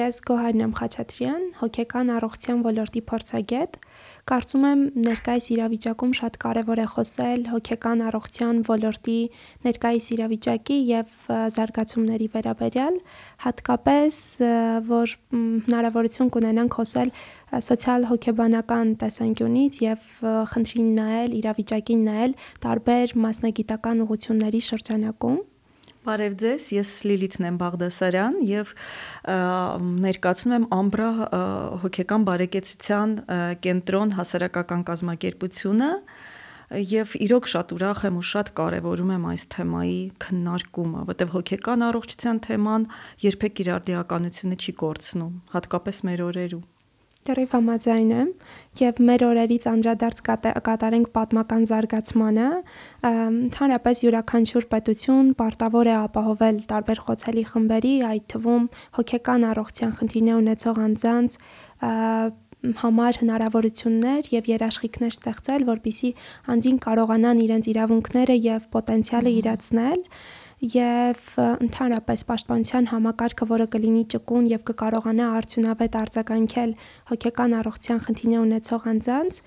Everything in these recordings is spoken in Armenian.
Ես Գոհար Նամխաչատրյան, հոգեկան առողջության ոլորտի փորձագետ։ Կարծում եմ ներկայիս իրավիճակում շատ կարևոր է խոսել հոգեկան առողջության ոլորտի ներկայիս իրավիճակի եւ զարգացումների վերաբերյալ, հատկապես որ հնարավորություն կունենանք խոսել սոցիալ-հոգեբանական տեսանկյունից եւ խնդրին նայել, իրավիճակին նայել տարբեր մասնագիտական ուղղությունների շրջանակում։ Բարև ձեզ, ես Լիլիթն եմ Բաղդասարյան եւ ներկայացնում եմ Ամբրա հոգեկան բարեկեցության կենտրոն հասարակական կազմակերպությունը եւ իրոք շատ ուրախ եմ ու շատ կարեւորում եմ այս թեմայի քննարկումը, որտեղ հոգեկան առողջության թեման երբեք իր արդիականությունը չի կորցնում, հատկապես մեր օրերում։ Լրիվ համաձայն եմ եւ մեր օրերից անդրադարձ կատարենք պատմական զարգացմանը ընդհանրապես յուրաքանչյուր պետություն պարտավոր է ապահովել տարբեր խոցելի խմբերի, այդ թվում հոգեկան առողջության խնդիրներ ունեցող անձանց համար հնարավորություններ եւ երաշխիքներ ստեղծել, որբիսի անձին կարողանան իրենց իրավունքները եւ պոտենցիալը իրացնել եւ ընդհանրապես պաշտպանության համակարգը, որը կլինի ճկուն եւ կկարողանա արդյունավետ արձագանքել հոգեկան առողջության խնդիրներ ունեցող անձանց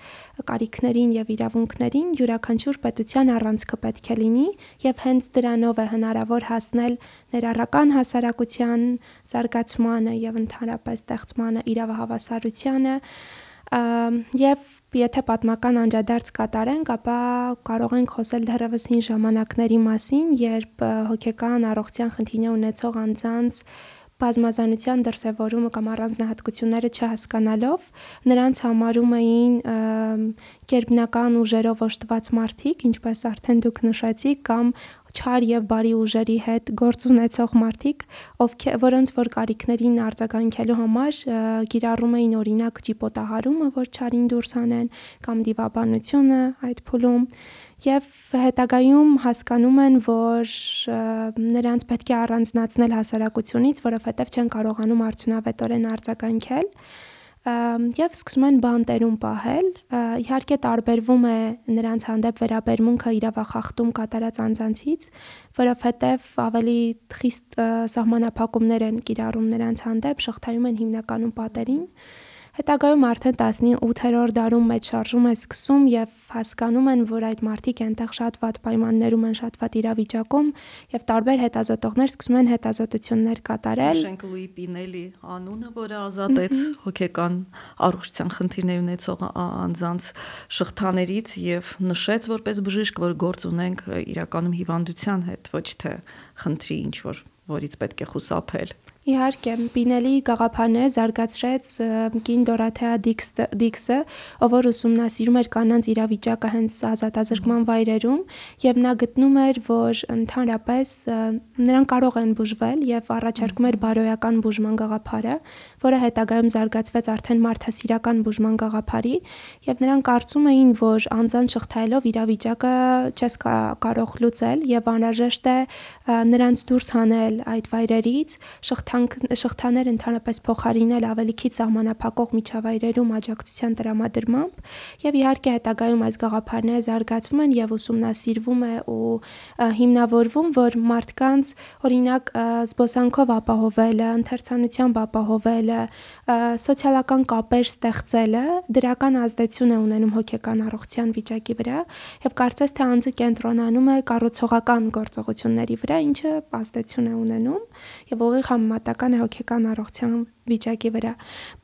կարիքներին եւ իրավունքներին, յուրաքանչյուր պետության առանցքը պետք է լինի եւ հենց դրանով է հնարավոր հասնել ներառական հասարակության զարգացմանը եւ ընդհանրապես ստեղծմանը իրավահավասարությանը եւ եթե պատմական անդրադարձ կատարենք, ապա կարող ենք խոսել դեռևս հին ժամանակների մասին, երբ հոգեկան առողջության խնդիրներ ունեցող անձանց բազմազանության դրսևորումը կամ առանձնահատկությունները չհասկանալով նրանց համարում էին կերբնական ուժերով օժտված մարդիկ, ինչպես արդեն դուք նշեցիք, կամ չար եւ բարի ուժերի հետ գործ ունեցող մարդիկ, ովքեր որոնց որ կարիքներին արձագանքելու համար կիրառում էին օրինակ ճիպոտահարումը, որ չարին դուրս հանեն, կամ դիվաբանությունը այդ փուլում եւ հետագայում հասկանում են, որ նրանց պետք է առանձնացնել հասարակությունից, որովհետեւ չեն կարողանում արդյունավետորեն արձագանքել եւ սկսում են բանտերում պահել։ Իհարկե տարբերվում է նրանց հանդեպ վերաբերմունքը իրավախախտում կատարած անձանցից, որովհետեւ ավելի խիստ սահմանափակումներ են կիրառում նրանց հանդեպ, շղթայում են հիմնականում պատերին Հետագայում արդեն 18-րդ դարում մեջ շարժում է սկսում եւ հասկանում են, որ այդ մարդիկ այնտեղ շատ վատ պայմաններում են, շատ վատ իրավիճակում եւ տարբեր հետազոտողներ սկսում են հետազոտություններ կատարել։ Շենք Լուի Պինելի անունը, որը ազատեց հոգեկան առողջության խնդիրներ ունեցող անձանց շղթաներից եւ նշեց որպես բժիշկ, որ գործ ունենք իրականում հիվանդության հետ, ոչ թե խնդրի ինչ որ որից պետք է խուսափել։ Իհարկե, Պինելի գաղափարները զարգացրեց կին Դորաթեա Դիքսը, ով որ ուսումնասիրում էր կանանց իրավիճակը հենց ազատազրկման վայրերում, եւ նա գտնում էր, որ ընդհանրապես նրանք կարող են բուժվել եւ առաջարկում էր բարոյական բուժման գաղափարը, որը հետագայում զարգացվեց արդեն մարդասիրական բուժման գաղափարի, եւ նրանք կարծում էին, որ անձան շղթայելով իրավիճակը չես կարող լուծել եւ անհրաժեշտ է նրանց դուրս հանել այդ վայրերից, շղթա շղթաներ ընդհանրապես փոխարինել ավելի քիչ սահմանափակող միջավայրերում աջակցության տրամադրմամբ եւ իհարկե հետագայում այս գաղափարները զարգացվում են եւ ուսումնասիրվում է ու հիմնավորվում, որ մարդկանց օրինակ զբոսանքով ապահովելը, ընթերցանությամբ ապահովելը, սոցիալական կապեր ստեղծելը դրական ազդեցություն է ունենում հոգեկան առողջության վիճակի վրա եւ կարծես թե անձը կենտրոնանում է կառուցողական գործողությունների վրա, ինչը ազդեցություն է ունենում եւ ուղիղ համեմատ նպատական է հոգեկան առողջության վիճակի վրա։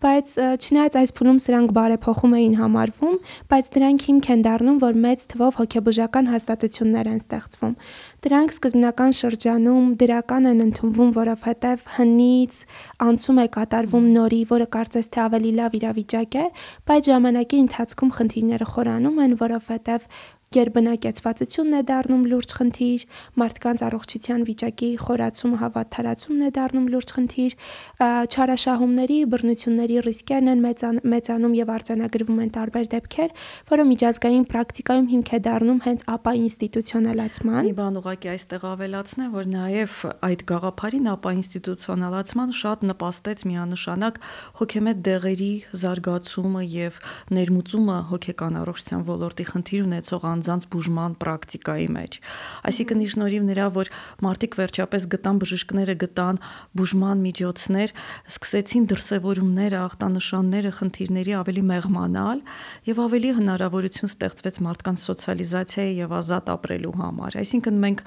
Բայց չնայած այս փուլում սրանք բարեփոխում էին համարվում, բայց դրանք հիմք են դառնում, որ մեծ թվով հոգեբուժական հաստատություններ են ստեղծվում։ Դրանք սկզբնական շրջանում դրական են ընդունվում, որովհետև հնից անցում է կատարվում նորի, որը կարծես թե ավելի լավ իրավիճակ է, բայց ժամանակի ընթացքում խնդիրները խորանում են, որովհետև գերբնակեցվածությունն է դառնում լուրջ խնդիր, մարդկանց առողջության վիճակի խորացումը, հավատարացումն է դառնում լուրջ խնդիր, չարաշահումների, բռնությունների ռիսկերն են մեծանում եւ արձանագրվում են տարբեր դեպքեր, որը միջազգային պրակտիկայում հիմք է դառնում հենց ապա ինստիտուցիոնալացման։ Մի բան ուղղակի այստեղ ավելացնեմ, որ նաեւ այդ գաղափարին ապա ինստիտուցիոնալացման շատ նպաստեց միանշանակ հոգեմետ դեղերի զարգացումը եւ ներմուծումը հոգեկան առողջության ոլորտի խնդիր ունեցող անձանց բուժման պրակտիկայի մեջ։ Այսինքն ի շնորհիվ նրա, որ մարդիկ վերջապես գտան բժիշկները գտան բուժման միջոցներ, սկսեցին դրսևորումները, ախտանշանները, խնդիրների ավելի մեղմանալ եւ ավելի հնարավորություն ստեղծվեց մարդկանց սոցիալիզացիայի եւ ազատ ապրելու համար։ Այսինքն մենք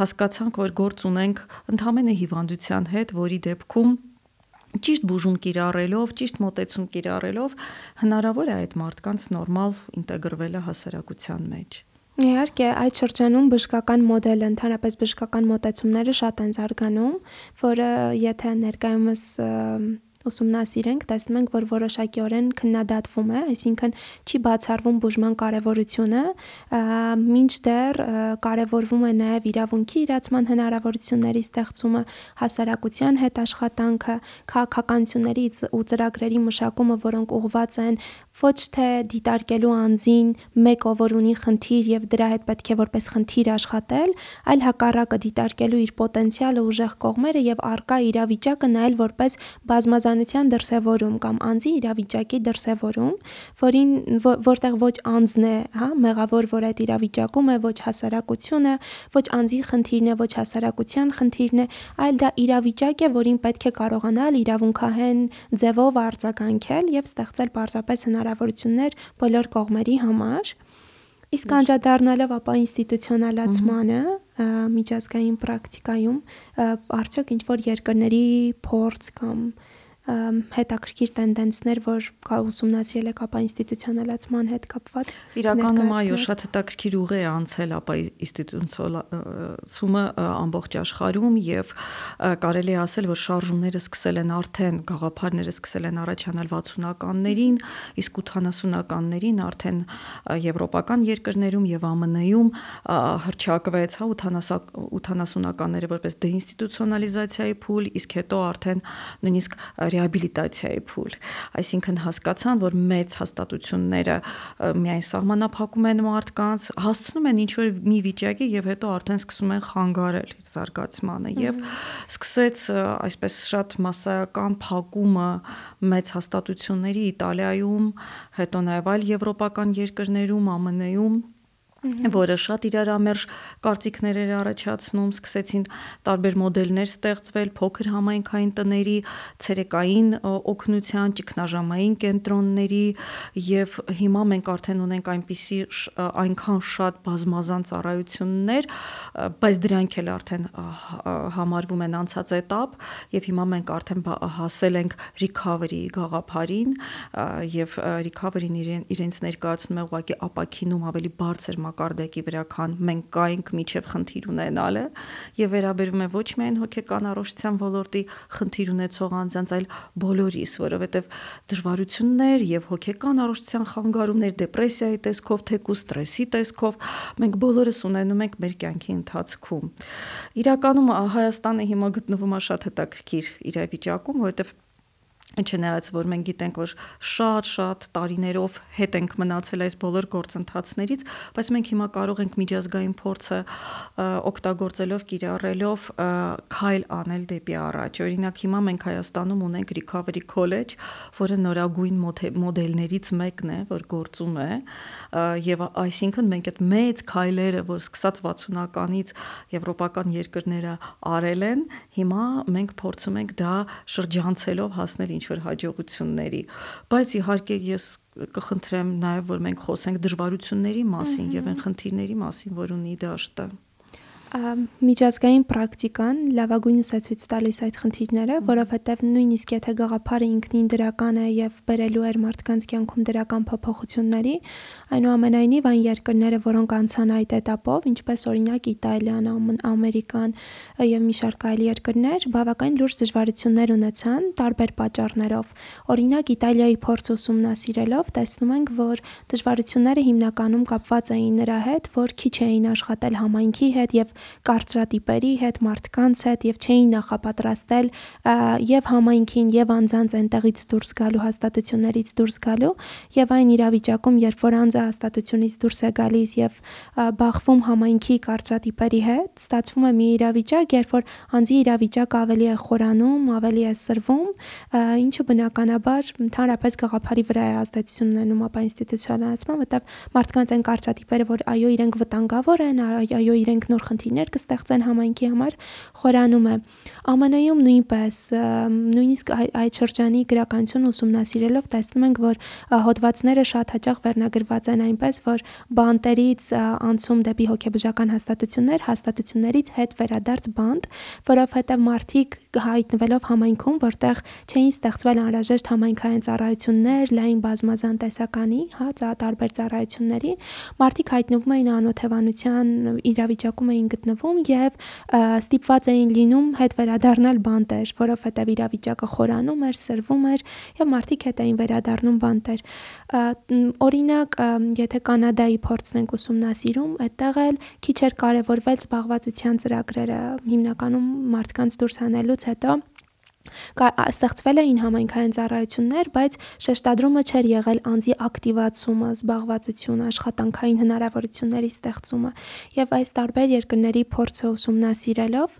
հասկացանք, որ գործ ունենք ընդհանրապես հիվանդության հետ, որի դեպքում ճիշտ բուժում կիրառելով, ճիշտ մոտեցում կիրառելով հնարավոր է այդ մարդկանց նորմալ ինտեգրվելը հասարակության մեջ։ Իհարկե, այդ շրջանում բժշկական մոդելը, ընդհանրապես բժշկական մոտեցումները շատ են զարգանում, որը եթե ներկայումս ուսումնասիրենք, տեսնում ենք, որ որոշակիորեն քննադատվում է, այսինքն չի բացառվում բուժման կարևորությունը, մինչդեռ կարևորվում է նաև իրավունքի իրացման հնարավորությունների ստեղծումը, հասարակության հետ աշխատանքը, քաղաքականությունների ու ծրագրերի մշակումը, որոնք ուղղված են ոչ թե դիտարկելու անձին մեկ ով որ ունի խնդիր եւ դրա հետ պետք է որպես խնդիր աշխատել, այլ հակառակը դիտարկելու իր պոտենցիալը ուժեղ կողմերը եւ արկա իրավիճակը նայել որպես բազմազանության դրսևորում կամ անձի իրավիճակի դրսևորում, որին որտեղ ոչ անձն է, հա, մեղավոր, որ այդ իրավիճակում է, ոչ հասարակությունը, ոչ անձի խնդիրն է, ոչ հասարակության խնդիրն է, այլ դա իրավիճակ է, որին պետք է կարողանալ իրավունքահեն ձևով արձագանքել եւ ստեղծել պարզապես հնար հնարավորություններ բոլոր կողմերի համար։ Իսկ անդրադառնալով ապա ինստիտուցիոնալացմանը միջազգային պրակտիկայում արդյոք ինչ որ երկրների փորձ կամ հետաքրքիր տենդենսներ, որ ուսումնասիրել եք ապա ինստիտուցիոնալացման հետ կապված։ Իրականում այո, շատ հետաքրքիր ուղի է անցել ապա ինստիտուցիոնալացումը ամբողջ աշխարհում եւ կարելի է ասել, որ շարժումները սկսել են արդեն գաղափարները սկսել են առաջանալ 60-ականներին, իսկ 80-ականներին արդեն եվրոպական երկրներում եւ ԱՄՆ-ում հրճակվեց, հա 80-ականները որպես դեինստիտուցիոնալիզացիայի փուլ, իսկ հետո արդեն նույնիսկ ռեաբիլիտացիայի փուլ։ Այսինքն հասկացան, որ մեծ հաստատությունները միայն սահմանափակում են մարդկանց, հասցնում են ինչ-որ մի վիճակի եւ հետո արդեն սկսում են խանգարել զարգացմանը եւ սկսեց այսպես շատ massայական փակումը մեծ հաստատությունների Իտալիայում, հետո նաեւ այլ եվրոպական երկրներում, ԱՄՆ-ում որը շատ իրարամերժ կարծիքներ էր առաջացնում, սկսեցին տարբեր մոդելներ ստեղծվել, փոքր համայնքային տների, ցերեկային օգնության, ճգնաժամային կենտրոնների եւ հիմա մենք արդեն ունենք այնպիսի այնքան շատ բազմազան ծառայություններ, բայց դրանք էլ արդեն համարվում են անցած этап եւ հիմա մենք արդեն հասել ենք recovery գաղափարին եւ recovery-ն իրեն իրենց ներկայացնում է ուղղակի ապակինում ավելի բարձր մակարդակի վրա, քան մենք կայինք միջև խնդիր ունենալը եւ վերաբերվում է ոչ միայն հոգեկան առողջության ոլորտի խնդիր ունեցող անձանց, այլ բոլորիս, որովհետեւ դժվարություններ եւ հոգեկան առողջության խանգարումներ, դեպրեսիայի տեսքով, թեկու ստրեսի տեսքով մենք բոլորս ունենում ենք մեր կյանքի ընթացքում։ Իրականում Հայաստանը հիմա գտնվում է շատ հետաքրքիր իրավիճակում, որովհետեւ Չնայած որ մենք գիտենք, որ շատ-շատ տարիներով հետ ենք մնացել այս բոլոր գործընթացներից, բայց մենք հիմա կարող ենք միջազգային փորձը օգտագործելով, կիրառելով քայլ անել դեպի առաջ։ Օրինակ հիմա մենք Հայաստանում ունենք Recovery College, որը նորագույն մոդելներից մեկն է, որ գործում է, եւ այսինքն մենք այդ մեծ քայլերը, որ սկսած 60-ականից եվրոպական երկրները արել են, հիմա մենք փորձում ենք դա շրջանցելով հասնել ինչ-որ հաջողությունների, բայց իհարկե ես կխնդրեմ նաև որ մենք խոսենք դժվարությունների մասին եւ այն խնդիրների մասին, որ ունի դաշտը միջազգային պրակտիկան լավագույնս է ցույց տալիս այդ խնդիրները, որովհետև նույնիսկ եթե գաղափարը ինքնին դրական է եւ բերելու էր մարդկանց կյանքում դրական փոփոխությունների, այնուամենայնիվ այն երկրները, որոնք անցան այդ этаպով, ինչպես օրինակ Իտալիան, Ամերիկան եւ մի շարք այլ երկրներ, բավական լուրջ դժվարություններ ունեցան տարբեր պատճառներով։ Օրինակ Իտալիայի փորձ ուսումնասիրելով տեսնում ենք, որ դժվարությունները հիմնականում կապված էին նրա հետ, որ քիչ էին աշխատել համայնքի հետ եւ կարծրատիպերի հետ, մարդկանց հետ եւ չէին նախապատրաստել եւ համայնքին եւ անձանց այնտեղից դուրս գալու հաստատություններից դուրս գալու եւ այն իրավիճակում, երբ որ անձը հաստատությունից դուրս է գալիս եւ բախվում համայնքի կարծրատիպերի հետ, ստացվում է մի իրավիճակ, երբ որ անձի իրավիճակը ավելի է խորանում, ավելի է սրվում, ինչը բնականաբար ընդհանրապես գաղափարի վրա է ազդեցություն ունենում ապա ինստիտուցիոնալացման, որտեղ մարդկանց այն կարծրատիպերը, որ այո, իրենք վտանգավոր են, այո, իրենք նոր խնդիրներ կստեղծեն համայնքի համար, խորանում է։ ԱՄՆ-ում նույնպես նույնիսկ այդ շրջանի գրականություն ուսումնասիրելով տեսնում ենք, որ հոդվածները շատ հաճախ վերնագրված են այնպես, որ բանտերից անցում դեպի հոգեբուժական հաստատություններ, հաստատություններից հետ վերադարձ բանտ, որովհետև մարդիկ հայտնվելով համայնքում, որտեղ չէին ստեղծվել անհրաժեշտ համայնքային ծառայություններ, լայն բազմազան տեսականի, հա, տարբեր ծառայությունների, մարդիկ հայտնվում էին անօթևանության իրավիճակում էին գտնվում եւ ստիպված էին լինում հետ վերադառնալ բանտեր, որովհետեւ իրավիճակը խորանում էր, սրվում էր եւ մարդիկ հետ էին վերադառնում բանտեր։ Օրինակ, եթե Կանադայի փորձն ենք ուսումնասիրում, այդտեղ էլ քիչ էր կարևորվել զբաղվածության ծրագրերը, հիմնականում մարդկանց դուրս հանելուց հետո ստեղծվել էին համայնքային ծառայություններ, բայց շեշտադրումը չէր եղել անձի ակտիվացումը, զբաղվածությունը, աշխատանքային հնարավորությունների ստեղծումը։ Եվ այս տարբեր երկրների փորձը ուսումնասիրելով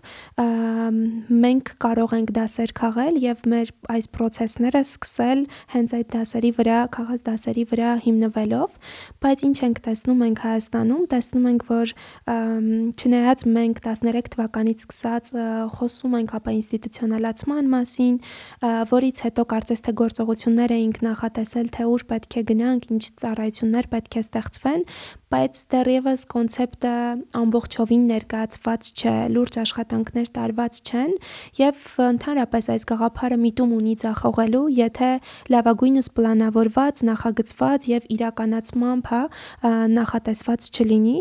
մենք կարող ենք դասեր քաղել եւ մեր այս process-ները սկսել հենց այդ դասերի վրա, քաղած դասերի վրա հիմնվելով, բայց ինչ ենք տեսնում մենք Հայաստանում, տեսնում ենք, որ չնայած մենք 13 թվականից սկսած խոսում ենք ապա ինստիտուցիոնալացման մասին, որից հետո կարծես թե գործողություններ էինք նախատեսել, թե ուր պետք է գնանք, ինչ ծառայություններ պետք է ստեղծվեն, բայց դեռևս կոնցեպտը ամբողջովին ներկայացված չէ, լուրջ աշխատանքներ տարված չեն եւ ընդհանրապես այս գաղափարը միտում ունի ցախողելու, եթե լավագույնս պլանավորված, նախագծված եւ իրականացմամբ, հա, նախատեսված չլինի։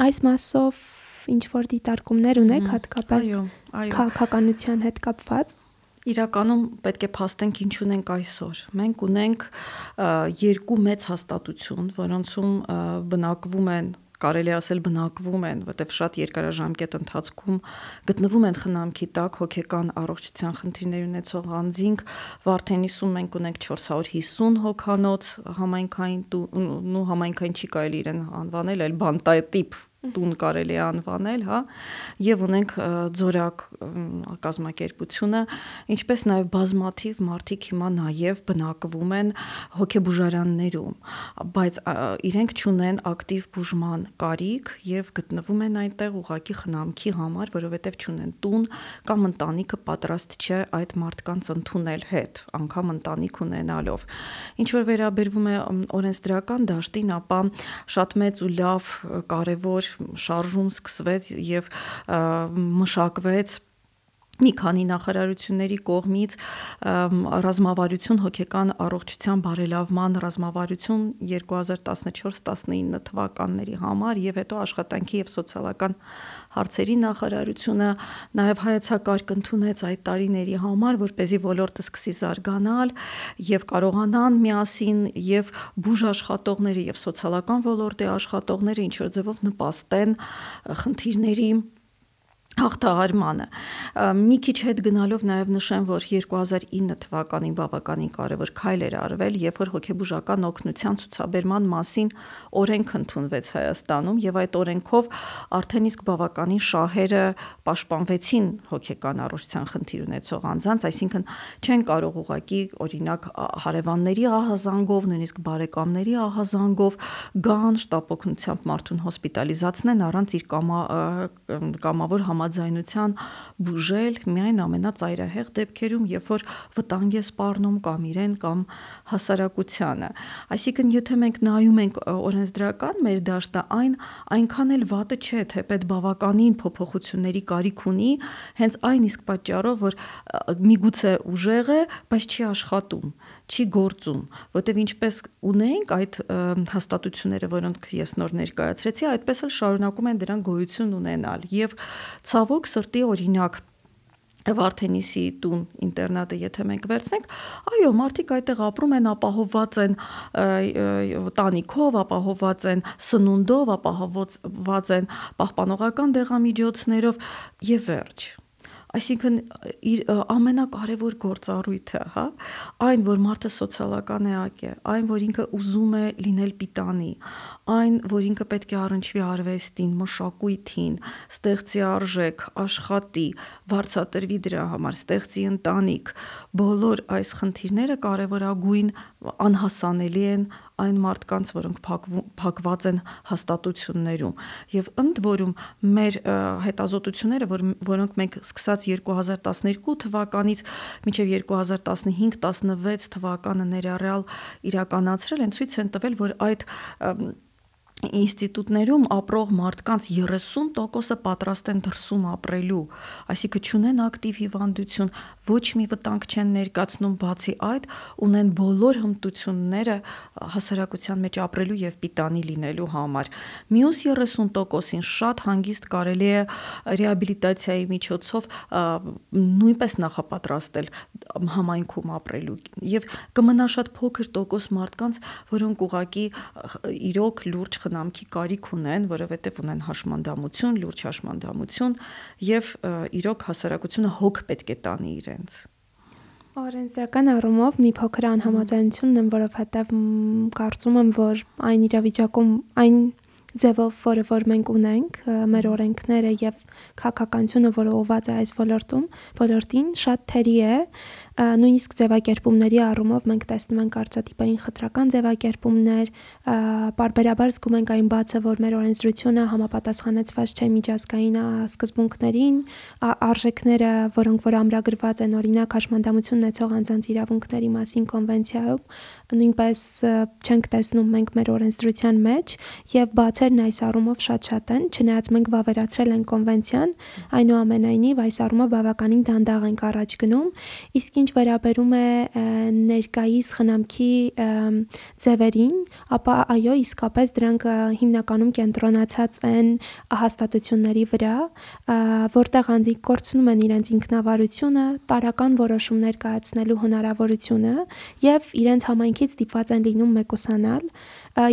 Այս մասով ինչ որ դիտարկումներ ունեք հատկապես քաղաքականության հետ կապված իրականում պետք է փաստենք ինչ ունենք այսօր։ Մենք ունենք երկու մեծ հաստատություն, որոնցում բնակվում են կարելի ասել բնակվում են, որտեվ շատ երկարաժամկետ ընթացքում գտնվում են խնամքի տակ հոգեկան առողջության խնդիրներ ունեցող անձինք, Վարդենիսում մենք ունենք 450 հոգանոց համայնքային ու համայնքային չի կարելի իրեն անվանել, այլ բանտատիպ տուն կարելի է անվանել, հա, եւ ունենք ձորակ կազմակերպությունը, ինչպես նաեւ բազմաթիվ մարդիկ հիմա նաեւ բնակվում են հոգեբուժարաններում, բայց իրենք ճունեն ակտիվ բուժման կարիք եւ գտնվում են այնտեղ ուղակի խնամքի համար, որովհետեւ ճունեն տուն կամ ընտանիքը պատրաստ չէ այդ մարդկանց ընդունել հետ, անգամ ընտանիք ունենալով։ Ինչ որ վերաբերվում է օրենսդրական դաշտին, ապա շատ մեծ ու լավ կարևոր շարժում սկսվեց եւ մշակվեց մի քանի նախարարությունների կողմից ռազմավարություն հոգեկան առողջության բարելավման ռազմավարություն 2014-19 թվականների համար եւ հետո աշխատանքի եւ սոցիալական հարցերի նախարարությունը նաեւ հայեցակարգ ընդունեց այդ տարիների համար, որ เป զի ոլորտը սկսի զարգանալ եւ կարողանան միասին եւ բուժ աշխատողները եւ սոցիալական ոլորտի աշխատողները ինչ որ ձևով նպաստեն խնդիրների հաղթահարմանը։ Մի քիչ հետ գնալով նաև նշեմ, որ 2009 թվականին բավականին կարևոր քայլ էր արվել, երբ որ հոգեբուժական օգնության ցուցաբերման մասին օրենք ընդունվեց Հայաստանում եւ այդ օրենքով արդեն իսկ բավականին շահերը պաշտպանվեցին հոգեկան առողջության խնդիր ունեցող անձանց, այսինքն չեն կարող ուղակի օրինակ հարևանների ահազանգով, նույնիսկ բարեկամների ահազանգով գան շտապօգնությամբ մարդուն հոսպիտալիզացնեն առանց իր կամա, կամավոր համ համաձայնության բուժել միայն ամենածայրահեղ դեպքերում, երբ որ վտանգ է սպառնում կամ իրեն կամ հասարակությանը։ Այսինքն, եթե մենք նայում ենք օրենսդրական մեր դաշտը, այն այնքան էլ վատը չէ, թե պետ բավականին փոփոխությունների կարիք ունի, հենց այն իսկ պատճառով, որ միգուցե ուժեղ է, բայց չի աշխատում չի գործում, որտեվ ինչպես ունենք այդ հաստատությունները, որոնք ես նոր ներկայացրեցի, այդպես էլ շարունակում են դրան գոյություն ունենալ եւ ցավոք սրտի օրինակ Վարդենիսի տուն ինտերնատը եթե մենք վերցնենք, այո, մարդիկ այդտեղ ապրում են, ապահովված են տանիքով, ապահովված են սնունդով, ապահովված են պահպանողական դեղամիջոցներով եւ վերջ այսինքն իր ամենակարևոր գործառույթը, հա, այն որ մարդը սոցիալական էակ է, այն որ ինքը ուզում է լինել պիտանի, այն որ ինքը պետք է առնչվի արվեստին, մշակույթին, ստեղծի արժեք, աշխատի, վարձատրվի դրա համար, ստեղծի ընտանիք, բոլոր այս խնդիրները կարևորագույն անհասանելի են այն մարդկանց, որոնք փակված են հաստատություններում։ Եվ ընդ որում մեր հետազոտությունները, որ, որոնք մենք սկսած 2012 թվականից մինչև 2015-16 թվականը ներառյալ իրականացրել են, ցույց են տվել, որ այդ ինստիտուտներում ապրող մարդկանց 30%-ը պատրաստ են դրսում ապրելու, այսինքն ճունեն ակտիվ հիվանդություն, ոչ մի վտանգ չեն ներկայացնում, բացի այդ, ունեն բոլոր հմտությունները հասարակության մեջ ապրելու եւ պիտանի լինելու համար։ Մյուս 30%-ին շատ հանգիստ կարելի է ռեաբիլիտացիայի միջոցով նույնպես նախապատրաստել համայնքում ապրելու եւ կմնա շատ փոքր տոկոս մարդկանց, որոնք ուղակի իրոք լուրջ խնամքի կարիք ունեն, որովհետև ունեն հաշմանդամություն, լուրջ հաշմանդամություն եւ իրոք հասարակությունը հոգ պետք է տանի իրենց։ Օրենսդրական առումով մի փոքր անհամաձայնությունն եմ, որովհետև կարծում եմ, որ այն իրավիճակում այն ձևով, որը որ մենք ունենք, մեր օրենքները եւ քաղաքականությունը, որը ուղված է այս ոլորտում, ոլորտին շատ թերի է, նույնիսկ ձևակերպումների առումով մենք տեսնում ենք արծաթիպային խտրական ձևակերպումներ, բարբերաբար զգում ենք այն բացը, որ մեր օրենսդրությունը համապատասխանեցված չէ միջազգային սկզբունքներին, արժեքները, որոնք որ ամրագրված են օրինակ հաշմանդամություն ունեցող անձանց իրավունքների մասին կոնվենցիայում, նույնպես չենք տեսնում մենք մեր օրենսդրության մեջ եւ բացերն այս առումով շատ-շատ են, չնայած մենք վավերացրել ենք կոնվենցիան, այնուամենայնիվ այս առումով բավականին դանդաղ ենք առաջ գնում, իսկ ինչ վերաբերում է ներկայիս խնամքի ձևերին, ապա այո, իսկապես դրանք հիմնականում կենտրոնացած են հաստատությունների վրա, որտեղ անձինք կորցնում են իրենց ինքնավարությունը, տարական որոշումներ կայացնելու հնարավորությունը եւ իրենց համայնքից դիպված են լինում մեկուսանալ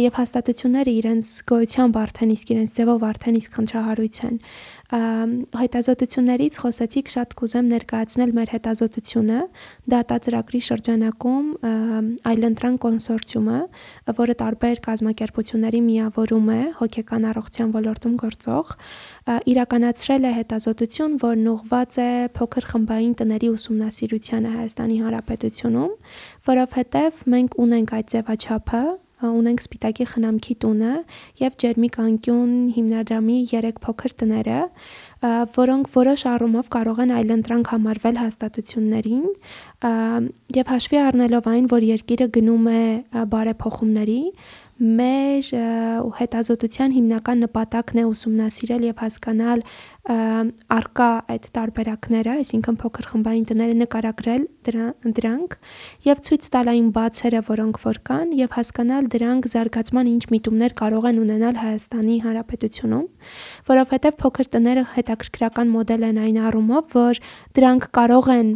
եւ հաստատությունները իրենց գոյությամբ արդեն իսկ իրենց ձևով արդեն իսկ խնդրահարույց են հետազոտություններից խոսեցիք շատ կուզեմ ներկայացնել մեր հետազոտությունը դատածրագրի շրջանակում այլընտրանք կոնսորցիումը, որը տարբեր կազմակերպությունների միավորում է հոգեկան առողջության ոլորտում գործող, իրականացրել է հետազոտություն, որն ուղղված է փոքր խմբային տների ուսումնասիրությանը Հայաստանի Հանրապետությունում, որովհետև մենք ունենք այդ ձևաչափը, ունենք Սպիտակի խնամքի տունը եւ Ջերմիկ անկյուն հիմնադրամի 3 փոքր տները, որոնք որոշ առումով կարող են այլընտրանք համարվել հաստատություններին եւ հաշվի առնելով այն, որ երկիրը գնում է բարեփոխումների, մեր հետազոտության հիմնական նպատակն է ուսումնասիրել եւ հասկանալ արկա այդ տարբերակները, այսինքն փոքր խմբային տները նկարագրել դրանք եւ ցույց տալ այն բացերը, որոնք որ կան եւ հասկանալ դրանք զարգացման ինչ միտումներ կարող են ունենալ Հայաստանի Հանրապետությունում, որովհետեւ փոքր տները հետաքրքրական մոդել են այն առումով, որ դրանք կարող են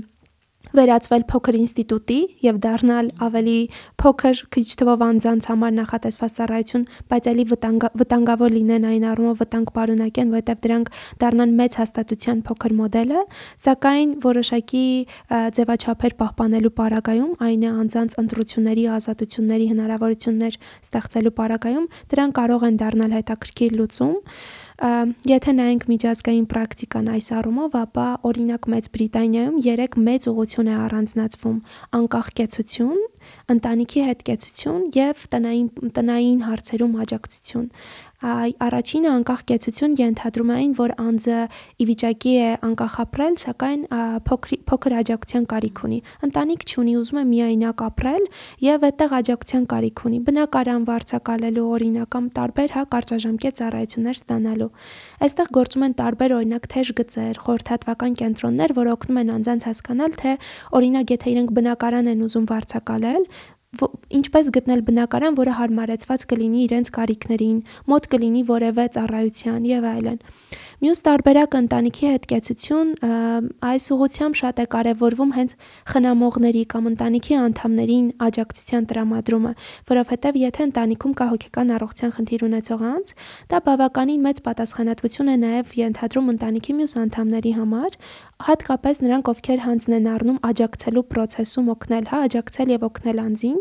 վերածվել փոքր ինստիտուտի եւ դառնալ ավելի փոքր քիչ թվով անձանց համար նախատեսված ծառայություն, բայց ելի վտանգ, վտանգավոր լինեն այն առումով վտանգ պարունակեն, որովհետեւ դրանք դառնան մեծ հաստատության փոքր մոդելը, սակայն որոշակի ձևաչափեր պահպանելու պարագայում, այն է անձանց ընտրությունների, ազատությունների հնարավորություններ ստեղծելու պարագայում, դրանք կարող են դառնալ հետաքրքիր լուծում Եթե նայենք միջազգային պրակտիկան այս առումով, ապա օրինակ Մեծ Բրիտանիայում 3 մեծ ուղղություն է առանձնացվում՝ անկախ կեցություն, ընտանիքի հետ կեցություն եւ տնային տնային հարցերում աջակցություն առաջինը անկախ կեցություն ենթադրում է այն, որ անձը ի վիճակի է անկախ ապրել, սակայն փոքր փոքր աջակցության կարիք ունի։ Ընտանիք չունի, ուզում է միայնակ ապրել եւ այդտեղ աջակցության կարիք ունի։ Բնակարան վարձակալելու օրինակ կամ տարբեր հա կարճաժամկետ ծառայություններ ստանալու։ Այստեղ գործում են տարբեր օրինակ թեժ գծեր, խորհրդատվական կենտրոններ, որ օգնում են անձանց հասկանալ, թե օրինակ եթե իրենք բնակարան են ուզում վարձակալել, ինչպես գտնել բնակարան, որը հարմարեցված կլինի իրենց կարիքներին, մոտ կլինի որևէ ծառայության եւ այլն։ Մյուս տարբերակը ընտանիքի հետ կեցություն այս ուղությամբ շատ է կարևորվում հենց խնամողների կամ ընտանիքի անդամներին աջակցության տրամադրումը, որովհետև եթե ընտանիքում կա հոգեկան առողջության խնդիր ունեցող անձ, դա բավականին մեծ պատասխանատվություն է նաև ենթադրում ընտանիքի մյուս անդամների համար, հատկապես նրանք, ովքեր հանձն են առնում աջակցելու process-ում օգնել, հա, աջակցել եւ օգնել անձին։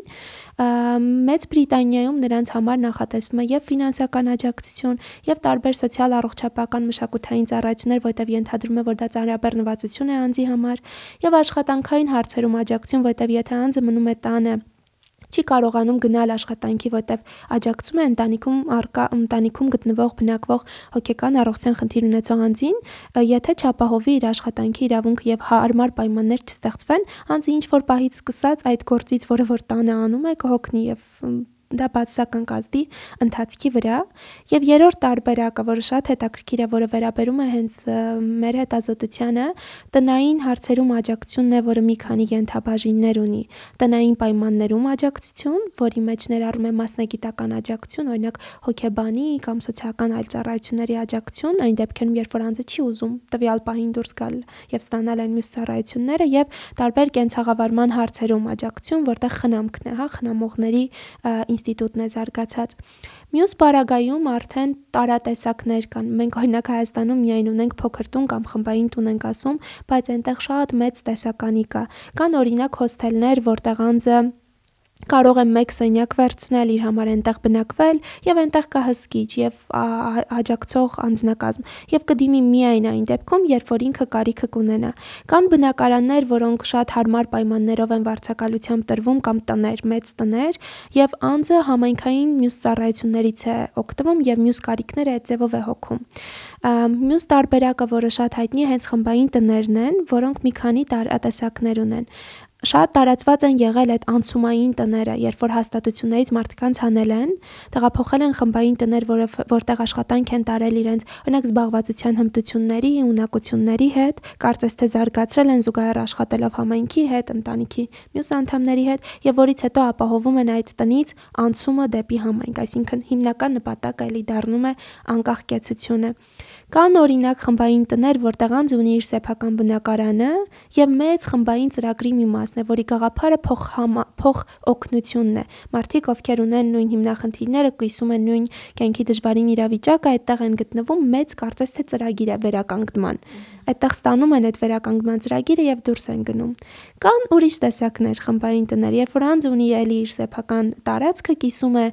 Մեծ Բրիտանիայում նրանց համար նախատեսվում է եւ ֆինանսական աջակցություն, եւ տարբեր սոցիալ առողջապահական մշակութային ծառայություններ, որտեղ ենթադրում է, որ դա ծանրաբեռնվածություն է անձի համար, եւ աշխատանքային հարցերում աջակցություն, որտեղ եթե անձը մնում է տանը չի կարողանում գնալ աշխատանքի, որտեվ աջակցում է ընտանիքում արկա ընտանիքում գտնվող բնակվող հոգեկան առողջության խնդիր ունեցող անձին, եթե չապահովի իր աշխատանքի իրավունքը եւ հարմար պայմաններ չստեղծվեն, անձը ինչ որ պահից սկսած այդ գործից, որը որ տանը անում է, կհոգնի եւ դա բացասական կազդի ընթացքի վրա եւ երրորդ տարբերակը, որը շատ հետաքրքիր է, որը վերաբերում է հենց մեր հետազոտությանը, տնային հարցերում աջակցությունն է, որը մի քանի ենթաբաժիններ ունի։ Տնային պայմաններում աջակցություն, որի մեջ ներառում է մասնագիտական աջակցություն, օրինակ հոգեբանի կամ սոցիալական այլ ծառայությունների աջակցություն, այն դեպքերում, երբ որ անձը չի ուզում տվյալ պահին դուրս գալ եւ ստանալ այն մյուս ծառայությունները եւ տարբեր կենցաղավարման հարցերում աջակցություն, որտեղ խնամքն է, հա, խնամողների ինստիտուտն է զարգացած։ Մյուս պարագայում արդեն տարատեսակներ կան։ Մենք օրինակ Հայաստանում միայն ունենք փոքր տուն կամ խմբային տուն ենք ասում, բայց այնտեղ շատ մեծ տեսականի կա։ Կան օրինակ հոստելներ, որտեղ անձը կարող է մեկ սենյակ վերցնել, իր համար այնտեղ բնակվել եւ այնտեղ կա հսկիչ եւ աջակցող անձնակազմ եւ կդիմի միայն այն դեպքում, երբ որ ինքը կարիքը կունենա։ Կան բնակարաններ, որոնք շատ հարմար պայմաններով են վարձակալությամբ տրվում կամ տներ, մեծ տներ եւ անձը համայնքային մյուս ծառայություններից է օգտվում եւ մյուս կարիքները այդ ձևով է հոգում։ Մյուս տարբերակը, որը շատ հայտնի է, հենց խմբային տներն են, որոնք մի քանի տեսակներ ունեն շատ տարածված են եղել այդ անցումային տները, երբ որ հաստատություններից մարդկանց հանել են, տեղափոխել են խմբային տներ, որը որտեղ աշխատանք են տարել իրենց, օրինակ զբաղվածության հմտությունների, ունակությունների հետ, կարծես թե զարգացրել են զուգահեռ աշխատելով համայնքի հետ, ընտանիքի մյուս անդամների հետ, եւ որից հետո ապահովում են այդ տնից անցումը դեպի համայնք, այսինքն հիմնական նպատակը էլի դառնում է անկախ կեցությունը։ Կան օրինակ խմբային տներ, որտեղ անձ ունի իր սեփական բնակարանը եւ մեծ խմբային ծրագրի մի մասն է, որի գաղափարը փոխ փոխ օգնությունն է։ Մարդիկ, ովքեր ունեն նույն հիմնախնդիրները, կիսում են նույն կյանքի դժվարին իրավիճակը, այդտեղ են գտնվում մեծ կարծես թե ծրագիր է վերականգնման այդտեղ ստանում են այդ վերականգնման ծրագիրը եւ դուրս են գնում։ Կան ուրիշ տեսակներ խմբային տներ, երբ որ անձ ունի էլի իր սեփական տարածքը, կիսում է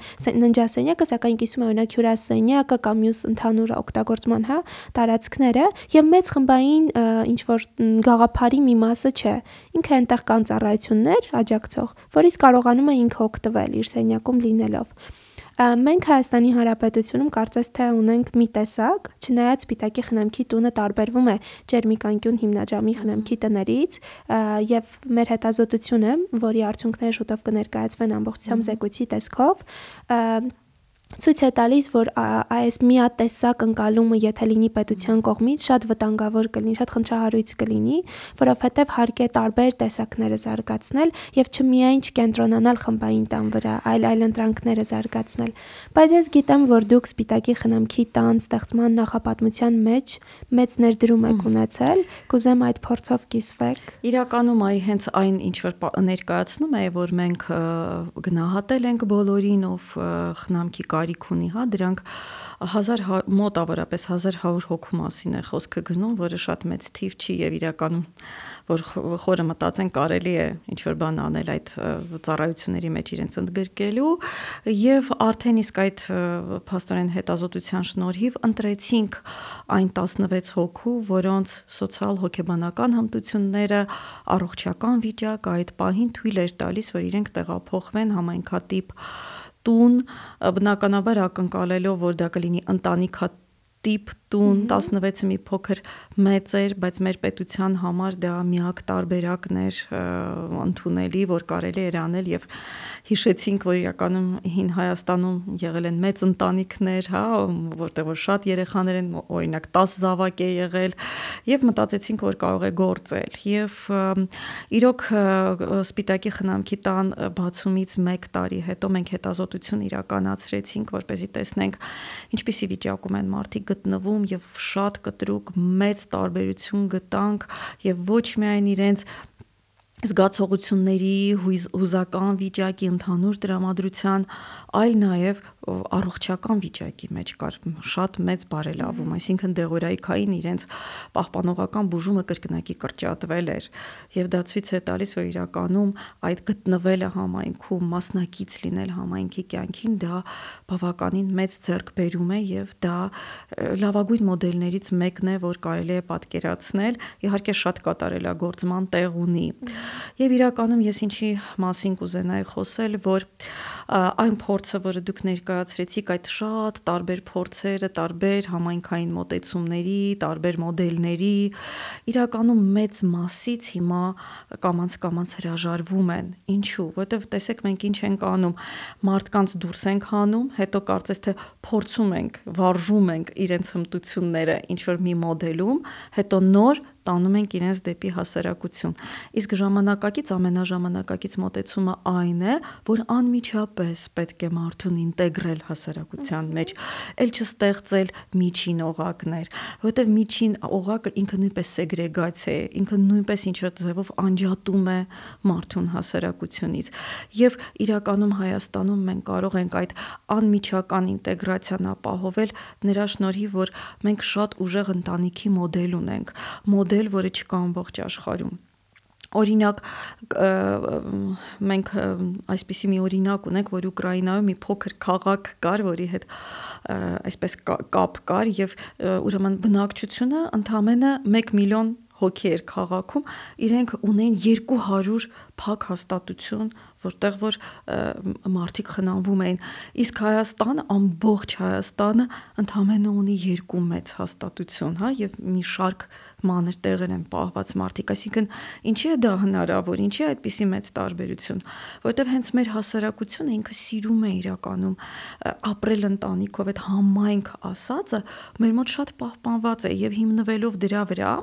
ննջասենյակը, սակայն կիսում է օրինակ հյուրասենյակը կամ մյուս ընդհանուր օգտագործման, հա, տարածքները եւ մեծ խմբային ինչ որ գաղափարի մի մասը չէ։ Ինքը այնտեղ կան ծառայություններ աջակցող, որից կարողանում է ինքը օգտվել իր սենյակում լինելով։ Մենք Հայաստանի Հանրապետությունում կարծես թե ունենք մի տեսակ, չնայած Սպիտակի խնամքի տունը տարբերվում է Ջերմիկանկյուն հիմնադրամի խնամքի տներից եւ մեր հետազոտությունը, որի արդյունքները շուտով կներկայացվեն ամբողջությամբ զեկույցի տեսքով, ցույց է տալիս, որ այս միատեսակ ընկալումը, եթե լինի պետության կողմից, շատ վտանգավոր կլինի, շատ խնդրահարույց կլինի, որովհետև հարկ է տարբեր տեսակները զարգացնել եւ չմիայն չկենտրոնանալ խմբային տան վրա, այլ այլ ընտրանքները զարգացնել։ Բայց ես գիտեմ, որ դուք Սպիտակի խնամքի տան ստեղծման նախապատմության մեջ մեծ ներդրում եք ունեցել, կուզեմ այդ փորձով կիսվեք։ Իրականում այ հենց այն ինչ որ ներկայացնում է, որ մենք գնահատել ենք բոլորին, ով խնամքի կարիք ունի, հա, դրանք 1000 մոտավորապես 1100 հոգու մասին է խոսքը գնում, որը շատ մեծ թիվ չի եւ իրականում որ խորը մտածեն կարելի է ինչ որ բան անել այդ ծառայությունների մեջ իրենց ընդգրկելու եւ արդեն իսկ այդ փաստորեն հետազոտության շնորհիվ ընտրեցինք այն 16 հոգու, որոնց սոցիալ հոգեբանական հմտությունները, առողջական վիճակը այդ պահին թույլ էր տալիս, որ իրենք տեղափոխվեն համայնքատիպ տուն, բնականաբար ակնկալելով, որ դա կլինի ընտանիքա տիպ տուն 16-ը մի փոքր մեծ էր, բայց մեր պետության համար դա միակ տարբերակն էր ընդունելի, որ կարելի էր անել եւ հիշեցինք, որ իրականում հին Հայաստանում եղել են մեծ ընտանիքներ, հա, որտեղ որ շատ երեխաներ են, օրինակ 10 զավակ է եղել եւ մտածեցինք, որ կարող է գործել եւ իրոք Սպիտակի խնամքի տան բացումից 1 տարի հետո մենք հետազոտություն իրականացրեցինք, որպեսզի տեսնենք ինչպիսի վիճակում են մարդիկ գտնվում եւ շատ կտրուկ մեծ տարբերություն գտանք եւ ոչ միայն իրենց զգացողությունների, հուզական վիճակի, ընդհանուր տրամադրության, այլ նաև առողջական վիճակի մեջ կար շատ մեծ բարելավում, այսինքն դեղորայքային իրենց պահպանողական բուժումը կրկնակի կրճատվել էր եւ դա ցույց է տալիս, որ իրականում այդ գտնվելը համայնքում, մասնակից լինել համայնքի կյանքին դա բավականին մեծ ձեռքբերում է եւ դա լավագույն մոդելներից մեկն է, որ կարելի է պատկերացնել, իհարկե շատ կատարելագործման տեղ ունի։ Եվ իրականում ես ինչի մասին կուզենայի խոսել, որ այն փորձը, որը դուք ներկայացրեցիք, այդ շատ տարբեր փորձերը, տարբեր համայնքային մոտեցումների, տարբեր մոդելների, իրականում մեծ մասից հիմա կամանց հրաժարվում են։ Ինչու՞, որովհետև տեսեք մենք ինչ ենք անում, մարդկանց դուրս ենք հանում, հետո կարծես թե փորձում ենք, վարժում ենք իրենց հմտությունները ինչ որ մի մոդելում, հետո նոր տանում ենք իրենց դեպի հասարակություն։ Իսկ ժամանակակից ամենաժամանակակից մոտեցումը այն է, որ անմիջապես պետք է մարդուն ինտեգրել հասարակության մեջ, ել չստեղծել միջին օղակներ, որովհետև միջին օղակը ինքը նույնպես սեգրեգացիա է, ինքը նույնպես ինչ որ ձևով անջատում է մարդուն հասարակությունից։ Եվ իրականում Հայաստանում մենք կարող ենք այդ անմիջական ինտեգրացիան ապահովել նրա շնորհիվ, որ մենք շատ ուժեղ ընտանիքի մոդել ունենք, մոդել մոդել, որը չկա ամբողջ աշխարհում օրինակ մենք այսպիսի մի օրինակ ունենք, որ Ուկրաինայում մի փոքր քաղաք կար, որի հետ այսպես կապ կար եւ ուրեմն բնակչությունը ընդամենը 1 միլիոն հոգի էր քաղաքում, իրենք ունեն 200 փակ հաստատություն, որտեղ որ մարդիկ խնամվում էին։ Իսկ Հայաստանը, ամբողջ Հայաստանը ընդամենը ունի երկու մեծ հաստատություն, հա, եւ մի շարք մանր տեղեր են պահված մարդիկ, այսինքն ինչի է դա հնարավոր, ինչի է այդպիսի մեծ տարբերություն, որովհետև հենց մեր հասարակությունը ինքը սիրում է իրականում ապրել ընտանիքով, այդ համայնք ասածը մեր մոտ շատ պահպանված է եւ հիմնվելով դրա վրա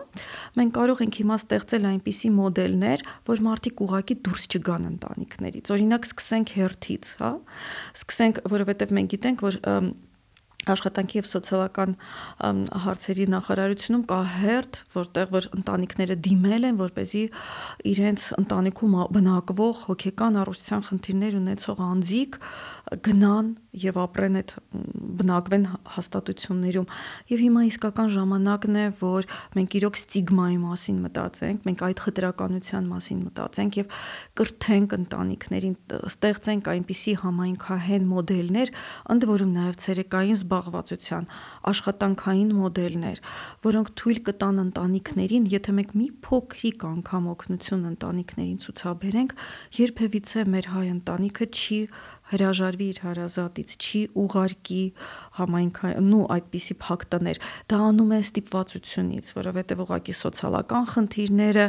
մենք կարող ենք հիմա ստեղծել այնպիսի մոդելներ, որ մարդիկ ուղակի դուրս չգան ընտանիքներից։ Օրինակ սկսենք հերթից, հա։ Սկսենք, որովհետև մենք գիտենք, որ աշխատանքի եւ սոցիալական հարցերի նախարարությունում կա հերթ, որտեղ որ ընտանիքները դիմել են, որ เป զի իրենց ընտանիքում բնակվող հոգեկան առողջության խնդիրներ ունեցող անձիկ գնան եւ ապրեն այդ բնակվեն հաստատություններում եւ հիմա իսկական ժամանակն է որ մենք իրոք ստիգմայի մասին մտածենք մենք այդ խտրականության մասին մտածենք եւ կրթենք ընտանիքներին ստեղծենք այնպիսի համայնքահեն մոդելներ ընդ որում նաեւ ցերեկային զբաղվածության աշխատանքային մոդելներ որոնք թույլ կտան ընտանիքներին եթե մենք մի փոքրիկ անգամ օգնություն ընտանիքներին ցուցաբերենք երբևիցե մեր հայ ընտանիքը չի հրաժարվի իր հարազատից, չի ուղարկի համայնքային ու այդպիսի փակ տներ։ Դա անում է ստիպվածությունից, որովհետև ուղակի սոցիալական խնդիրները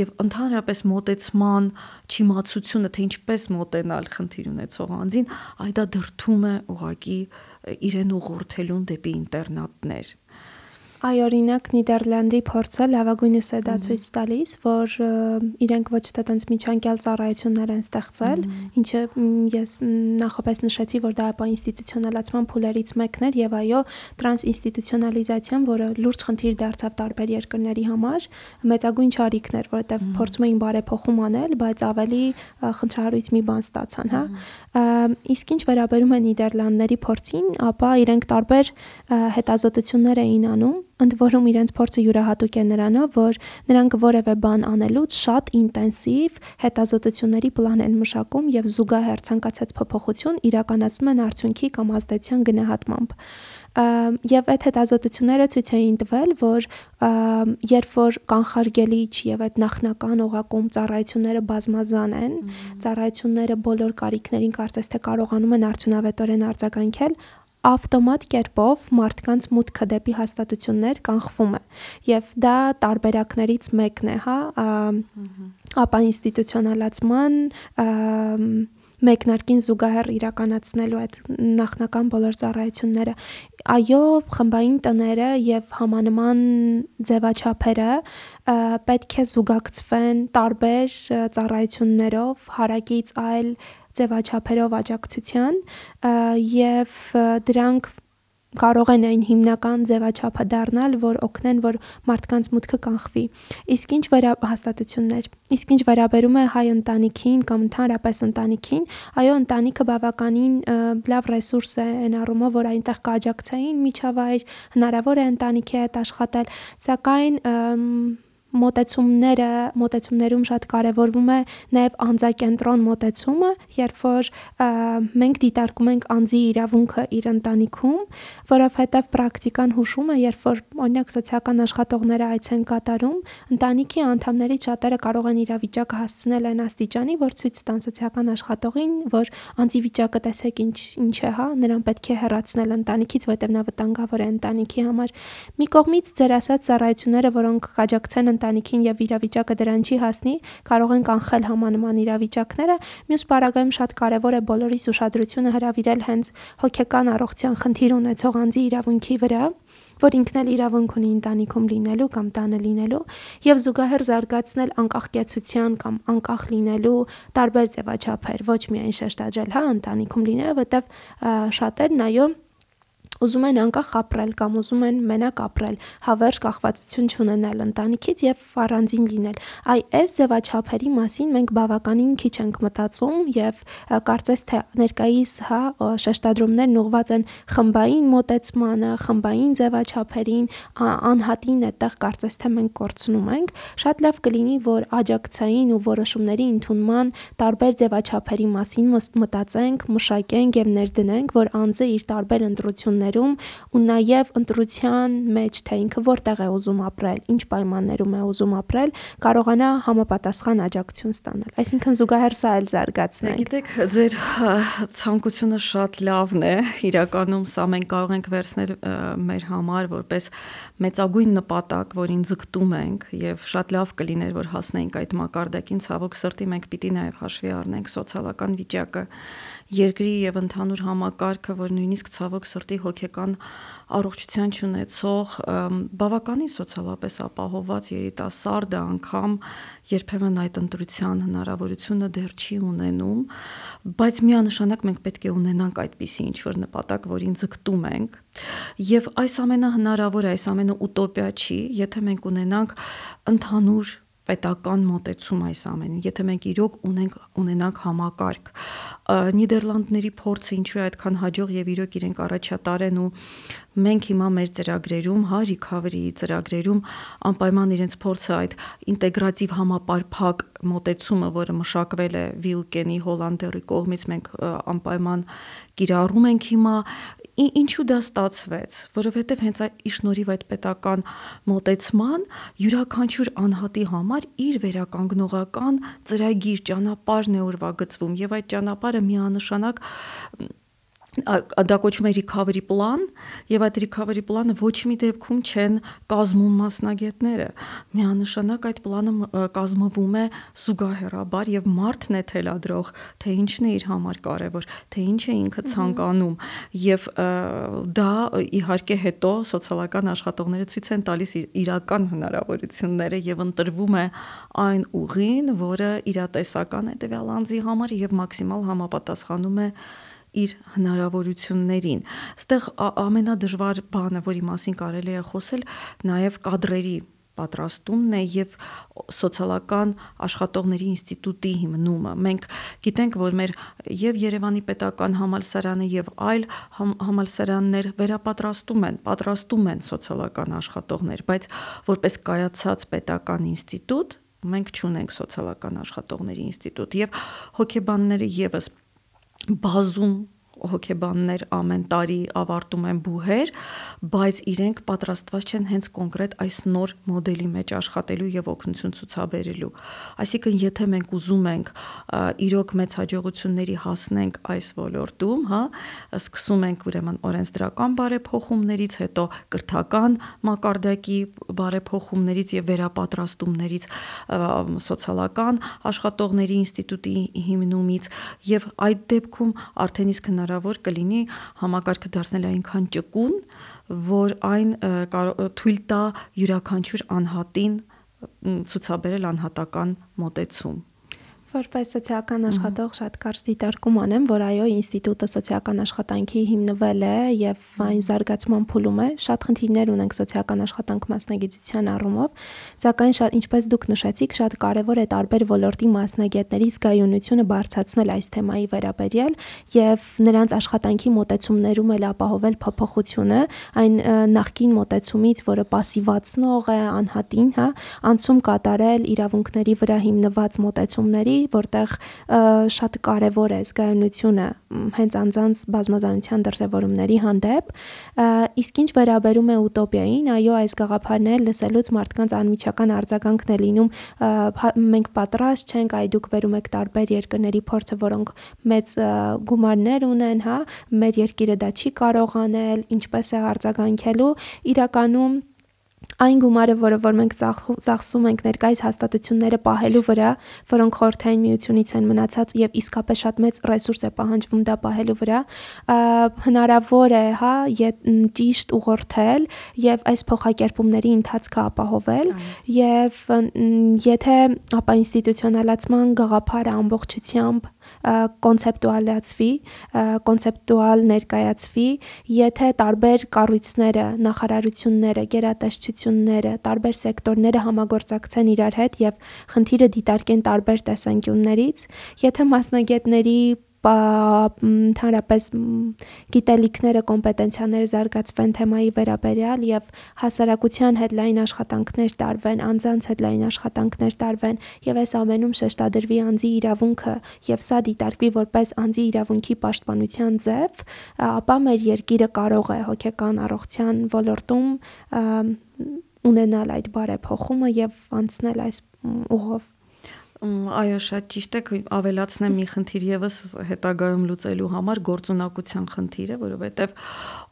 եւ ընդհանրապես մոտեցման չիմացությունը, թե ինչպես մոտենալ խնդիր ունեցող անձին, այ դա դրթում է ուղակի իրեն ուղղորդելուն դեպի ինտերնատներ։ Այ օրինակ Նիդերլանդի փորձը լավագույնս է դա ցույց տալիս, որ իրենք ոչ թե տենց միջանկյալ ծառայություններ են ստեղծել, ինչը ես նախապես նշեցի, որ դա ապա ինստիտուցիոնալացման փուլերից մեկն էր եւ այո, տրանսինստիտուցիոնալիզացիան, որը լուրջ խնդիր դարձավ տարբեր երկրների համար, մեծագույն ճարիքն էր, որովհետեւ փորձում էին բարեփոխում անել, բայց ավելի խնդրահարույց մի բան ստացան, հա։ Իսկ ինչ վերաբերում է Նիդերլանդների փորձին, ապա իրենք տարբեր հետազոտություններ էին անում ընդ որում իրենց փորձը յուրահատուկ է նրանով, որ նրանք որևէ բան անելուց շատ ինտենսիվ հետազոտությունների պլան են մշակում եւ զուգահեռ ցանկացած փոփոխություն իրականացնում են արդյունքի կամ ազդեցության գնահատմամբ եւ այդ հետազոտությունները ցույց էին տվել, որ երբ որ կանխարգելիչ եւ այդ նախնական օղակում ծառայությունները բազմազան են, ծառայությունները բոլոր կարիքներին կարծես թե կարողանում են արդյունավետորեն արձագանքել, ավտոմատ կերպով մարդկանց մուտքը դեպի հաստատություններ կանխվում է եւ դա տարբերակներից մեկն է, հա, ապա ինստիտուցիոնալացման մեկնարկին զուգահեռ իրականացնելու այդ նախնական բոլոր ծառայությունները այո խմբային տները եւ համանման ձևաչափերը պետք է զուգակցվեն տարբեր ծառայություններով հարակից այլ ձևաչափերով աջակցության եւ դրանք կարող են այն հիմնական ձևաչափը դառնալ, որ օգնեն, որ մարդկանց մուտքը կանխվի։ Իսկ ինչ վերա հաստատություններ։ Իսկ ինչ վերաբերում է հայ ընտանիքին կամ ընդհանրապես ընտանիքին, այո, ընտանիքը բավականին լավ ռեսուրս է այն առումով, որ այնտեղ կաջակցային միջավայր, հնարավոր է ընտանիքի հետ աշխատել, սակայն մոտեցումները, մոտեցումներում շատ կարևորվում է նաև անձակենտրոն մոտեցումը, երբ որ մենք դիտարկում ենք անձի իրավունքը իր ընտանիքում, որովհետև պրակտիկան հուշում է, երբ որ օրինակ սոցիալական աշխատողները այց են կատարում, ընտանիքի անդամներից շատերը կարող են իրավիճակը հասցնել այն աստիճանի, որ ցույց տան սոցիալական աշխատողին, որ անձի վիճակը տեսեք ինչ ինչ է, հա, նրան պետք է հեռացնել ընտանիքից, որտեղ նա վտանգավոր է ընտանիքի համար։ Մի կողմից ձեր ասած ծառայությունները, որոնք կաջակցեն ընտանիքին եւ իրավիճակը դրան չի հասնի, կարող են կանխել համանման իրավիճակները։ Մյուս պարագայում շատ կարեւոր է բոլորիս ուշադրությունը հրավիրել հենց հոգեկան առողջության խնդիր ունեցող անձի իրավունքի վրա, որ ինքն էլ իրավունք ունի ընտանիքում լինելու կամ տանը լինելու եւ զուգահեռ զարգացնել անկախ կեցության կամ անկախ լինելու տարբեր ձևաչափեր, ոչ միայն շեշտադրել, հա, ընտանիքում լինելը, որտեվ շատերն այո ուզում են անկախ ապրել կամ ուզում են մենակ ապրել, հավերժ կախվածություն չունենալ ընտանիքից եւ առանձին լինել։ Այ այս ձևաչափերի մասին մենք բավականին քիչ ենք մտածում եւ կարծես թե ներկայիս հա շեշտադրումներն ուղված են խմբային մոտեցմանը, խմբային ձևաչափերին, անհատին այդտեղ կարծես թե մենք կորցնում ենք։ Շատ լավ կլինի, որ աջակցային ու որոշումների ընդունման տարբեր ձևաչափերի մասին մտածենք, մշակենք եւ ներդնենք, որ անձը իր տարբեր ընտրությունները պայմաններում ու նաև ընտրության մեջ, թե ինքը որտեղ է ուզում ապրել, ինչ պայմաններում է ուզում ապրել, կարողանա համապատասխան աջակցություն ստանալ։ Այսինքն զուգահեռ սա էլ զարգացնենք։ Գիտեք, ձեր ցանկությունը շատ լավն է։ Իրականում սա մենք կարող ենք վերցնել մեր համար որպես մեծագույն նպատակ, որին ձգտում ենք եւ շատ լավ կլիներ, որ հասնենք այդ մակարդակին, ցավոք սրտի մենք պիտի նաեւ հաշվի առնենք սոցիալական վիճակը երկրի եւ ընդհանուր համակարգը, որ նույնիսկ ցավոք սրտի հոգեկան առողջության չունեցող բավականին սոցիալապես ապահովված երիտասարդը անգամ երբեմն այդ ընտրության հնարավորությունը դեռ չի ունենում, բայց միանշանակ մենք պետք է ունենանք այդպիսի ինչ որ նպատակ, որին ձգտում ենք։ Եվ այս ամենը հնարավոր է, այս ամենը ուտոպիա չի, եթե մենք ունենանք ընդհանուր պետական մոտեցում այս ամենին, եթե մենք իրոք ունենք ունենանք համակարգ։ Նիդերլանդների փորձը ինչու է այդքան հաջող եւ իրոք իրենք առաջատար են ու մենք հիմա մեր ծրագրերում, հա, recovery ծրագրերում անպայման իրենց փորձը այդ ինտեգրատիվ համապարփակ մոտեցումը, որը մշակվել է Վիլկենի Հոլանդերի կողմից մենք անպայման կիրառում ենք հիմա ինչու դա ստացվեց, որովհետև հենց այդ իշնորիվ այդ պետական մոտեցման յուրաքանչյուր անհատի համար իր վերականգնողական ծրագիր ճանապարհն է ուրվագծվում եւ այդ ճանապարհը միանշանակ դա կոչվում է recovery plan եւ այդ recovery plանը ոչ մի դեպքում չեն կազմում մասնագետները միանշանակ այդ պլանը կազմվում է զուգահեռաբար եւ մարդն է թելադրող թե ինչն է իր համար կարեւոր թե ինչ է ինքը ցանկանում եւ դա իհարկե հետո սոցիալական աշխատողները ցույց են տալիս իրական հնարավորությունները եւ ընտրվում է այն ուղին, որը իրատեսական է տվյալ անձի համար եւ մաքսիմալ համապատասխանում է իր հնարավորություններին։ Ստեղ ամենադժվար բանը, որի մասին կարելի է խոսել, նաև կադրերի պատրաստումն է եւ սոցիալական աշխատողների ինստիտուտի հիմնումը։ Մենք գիտենք, որ մեր եւ Երևանի պետական համալսարանը եւ այլ համ, համալսարաններ վերապատրաստում են, պատրաստում են սոցիալական աշխատողներ, բայց որպես կայացած պետական ինստիտուտ մենք չունենք սոցիալական աշխատողների ինստիտուտ եւ հոգեբանները եւս Bazum. Հոկեբաններ ամեն տարի ավարտում են բուհեր, բայց իրենք պատրաստված չեն հենց կոնկրետ այս նոր մոդելի մեջ աշխատելու եւ օգնություն ցուցաբերելու։ Այսինքն, եթե մենք ուզում ենք իրոք մեծ հաջողությունների հասնենք այս ոլորտում, հա, սկսում ենք ուրեմն օրենսդրական բարեփոխումներից, հետո կրթական մակարդակի բարեփոխումներից եւ վերապատրաստումներից սոցիալական աշխատողների ինստիտուտի հիմնումից եւ այդ դեպքում արդեն իսկ հնարավոր կլինի համակարգը դարձնել այնքան ճկուն, որ այն թույլ տա յուրաքանչյուր անհատին ցուցաբերել անհատական մոտեցում որպես սոցիալական աշխատող շատ կարճ դիտարկում անեմ, որ այո, ինստիտուտը սոցիալական աշխատանքի հիմնվել է եւ այն զարգացման փուլում է։ Շատ խնդիրներ ունենք սոցիալական աշխատանք մասնագիտության առումով, սակայն շատ ինչպես դուք նշեցիք, շատ կարեւոր է տարբեր ոլորտի մասնագետների զգայունությունը բարձրացնել այս թեմայի վերաբերյալ եւ նրանց աշխատանքի մոտեցումներում էլ ապահովել փոփոխությունը այն նախկին մոտեցումից, որը пассивացնող է, անհատին, հա, անցում կատարել իրավունքների վրա հիմնված մոտեցումների որտեղ շատ կարևոր է զգայունությունը հենց անձանց բազմազանության դրսևորումների հանդեպ, իսկ ինչ վերաբերում է ուտոպիային, այո, այս գաղափարները լսելուց մարդկանց անմիջական արձագանքն է լինում մենք պատրաստ չենք, այ դուք վերում եք տարբեր երկրների փորձը, որոնք մեծ գումարներ ունեն, հա, մեր երկիրը դա չի կարող անել, ինչպես է արձագանքելու, իրականում այն գումարը, որը որ մենք ծախսում ենք ներկայիս հաստատությունները պահելու վրա, որոնք խորհրդային միությունից են մնացած եւ իսկապես շատ մեծ ռեսուրս է պահանջվում դա պահելու վրա, հնարավոր է, հա, ճիշտ ուղղորդել եւ այս փոխակերպումների ընթացքը ապահովել եւ եթե ապա ինստիտուցիոնալացման գաղափարը ամբողջությամբ կոնցեպտուալացվի, կոնցեպտուալ ներկայացվի, եթե տարբեր կառույցները, նախարարությունները, գերատեսչությունները, տարբեր սեկտորները համագործակցեն իրար հետ եւ խնդիրը դիտարկեն տարբեր տեսանկյուններից, եթե մասնագետների ընդհանրապես գիտելիքները, կոմպետենցիաները զարգացվեն թեմայի վերաբերյալ եւ հասարակության հետ լայն աշխատանքներ տարվեն, անձանց հետ լայն աշխատանքներ տարվեն եւ այս ամենում շեշտադրվի անձի իրավունքը եւ սա դիտարկվի որպես անձի իրավունքի պաշտպանության ձև, ապա մեր երկիրը կարող է հոգեկան առողջության ոլորտում ունենալ այդ բարեփոխումը եւ անցնել այս ուղով Այո, շատ ճիշտ է, ավելացնեմ մի խնդիր եւս հետագայում լուծելու համար գործունակության խնդիրը, որովհետեւ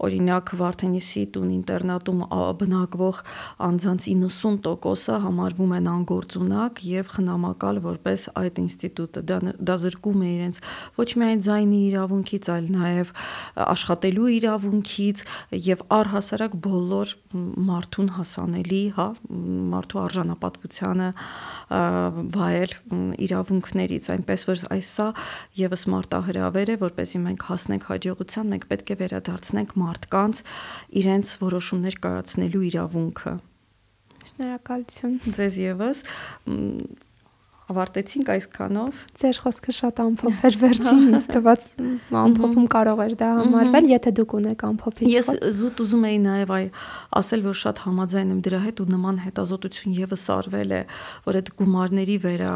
օրինակ Վարդենիսի տուն ինտերնատում բնակվող անձանց 90%-ը համարվում են անգործունակ եւ խնամակալ որպես այդ ինստիտուտը դա, դա զրկում է իրենց ոչ միայն ձայնի իրավունքից, այլ նաեւ աշխատելու իրավունքից եւ առհասարակ բոլոր մարդուն հասանելի, հա, մարդու արժանապատվությանը վայել իրավունքներից, այնպես որ այս սա եւս մարտահրավեր է, որպեսզի մենք հասնենք հաջողության, մենք պետք է վերադարձնենք մարդկանց իրենց որոշումներ կայացնելու իրավունքը։ Շնորհակալություն։ Ձեզ եւս ավարտեցինք այսքանով։ Ձեր խոսքը շատ ամփոփ էր վերջին, ինձ թվաց ամփոփում կարող էր դա համարվել, եթե դուք ունեք ամփոփիչ։ Ես զուտ ուզում էի նաև այ ասել, որ շատ համաձայն եմ դրա հետ ու նման հետազոտություն եւս արվել է, որ այդ գումարների վրա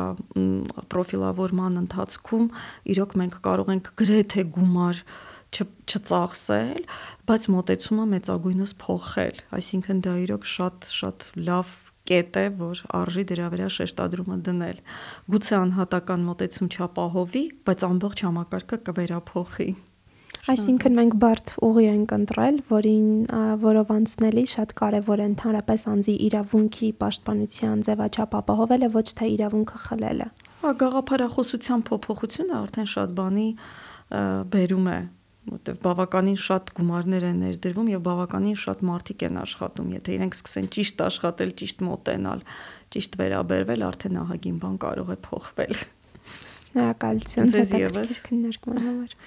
պրոֆիլավորման ընթացքում իրոք մենք կարող ենք գրեթե գումար չծախսել, բայց մոտեցումը մեծագույնս փոխել։ Այսինքն դա իրոք շատ շատ լավ կետ է, որ արժի դրա վրա շեշտադրումը դնել։ Գուցե անհատական մոտեցում չապահովի, բայց ամբողջ համակարգը կվերափոխի։ Այսինքն մենք բարդ ուղի ենք ընտրել, որին որով անցնելի շատ կարևոր է ընդհանրապես անձի իրավունքի պաշտպանության ձևաչափ ապահովելը, ոչ թե իրավունքը խլելը։ Հա, գաղափարախոսության փոփոխությունը արդեն շատ բանի բերում է որտեվ բավականին շատ գումարներ են ներդրվում եւ բավականին շատ մարդիկ են աշխատում, եթե իրենք սկսեն ճիշտ աշխատել, ճիշտ մոտենալ, ճիշտ վերաբերվել, արդեն ահագին բան կարող է փոխվել։ Շնորհակալություն քննարկման համար։